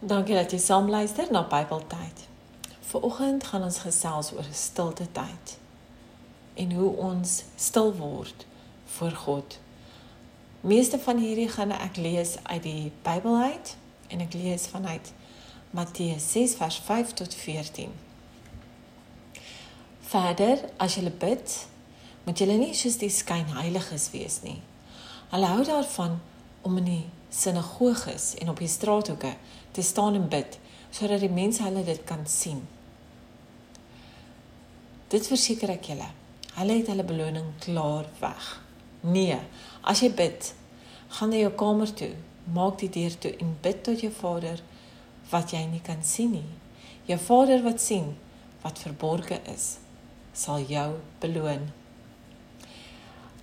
Dankie dat jy saam luister na Bybeltyd. Vanoggend gaan ons gesels oor stilte tyd en hoe ons stil word voor God. Meeste van hierdie gaan ek lees uit die Bybel uit en ek lees vanuit Matteus 6 vers 5 tot 14. Vader, as jy bid, moet jy nie soos die skynheiliges wees nie. Hulle hou daarvan om in die sinagoges en op die straathoeke te staan en bid sodat die mense hulle dit kan sien. Dit verseker ek julle. Hulle het hulle beloning klaar weg. Nee, as jy bid, gaan na jou kamer toe, maak die deur toe en bid tot jou Vader wat jy nie kan sien nie. Jou Vader wat sien wat verborge is, sal jou beloon.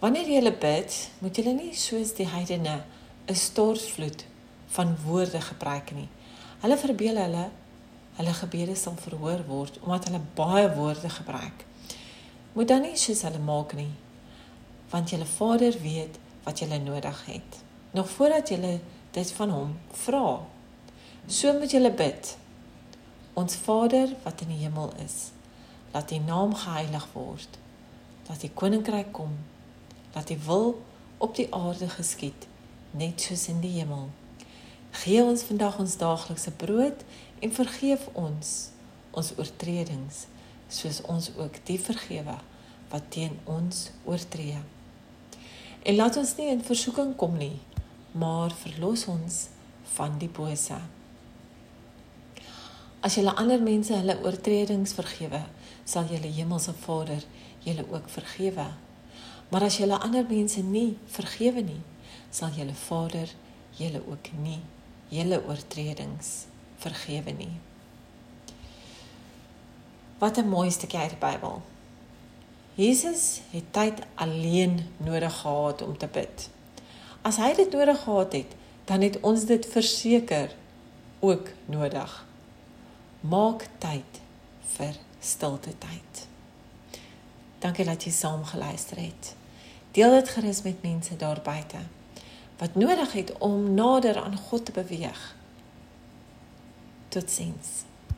Wanneer jy bid, moet jy nie soos die heidene 'n stortvloed van woorde gebruik nie. Hulle verbeel hulle hulle gebede sal verhoor word omdat hulle baie woorde gebruik. Moet dan nie soos hulle maak nie, want julle Vader weet wat julle nodig het. Nog voordat julle dit van hom vra. So moet julle bid. Ons Vader wat in die hemel is, laat U naam geheilig word. Laat U koninkryk kom. Laat U wil op die aarde geskied net soos in die hemel. Gee ons vandag ons daaglikse brood en vergeef ons ons oortredings soos ons ook die vergewe wat teen ons oortree. En laat ons nie in versoeking kom nie, maar verlos ons van die bose. As jy ander mense hulle oortredings vergewe, sal julle hemelse Vader julle ook vergewe. Maar as jy ander mense nie vergewe nie, sal julle Vader julle ook nie julle oortredings vergewe nie. Wat 'n mooi stukkie uit die Bybel. Jesus het tyd alleen nodig gehad om te bid. As hy dit nodig gehad het, dan het ons dit verseker ook nodig. Maak tyd vir stilte tyd. Dankie dat jy saam geluister het. Deel dit gerus met mense daar buite wat nodig het om nader aan God te beweeg. Totsiens.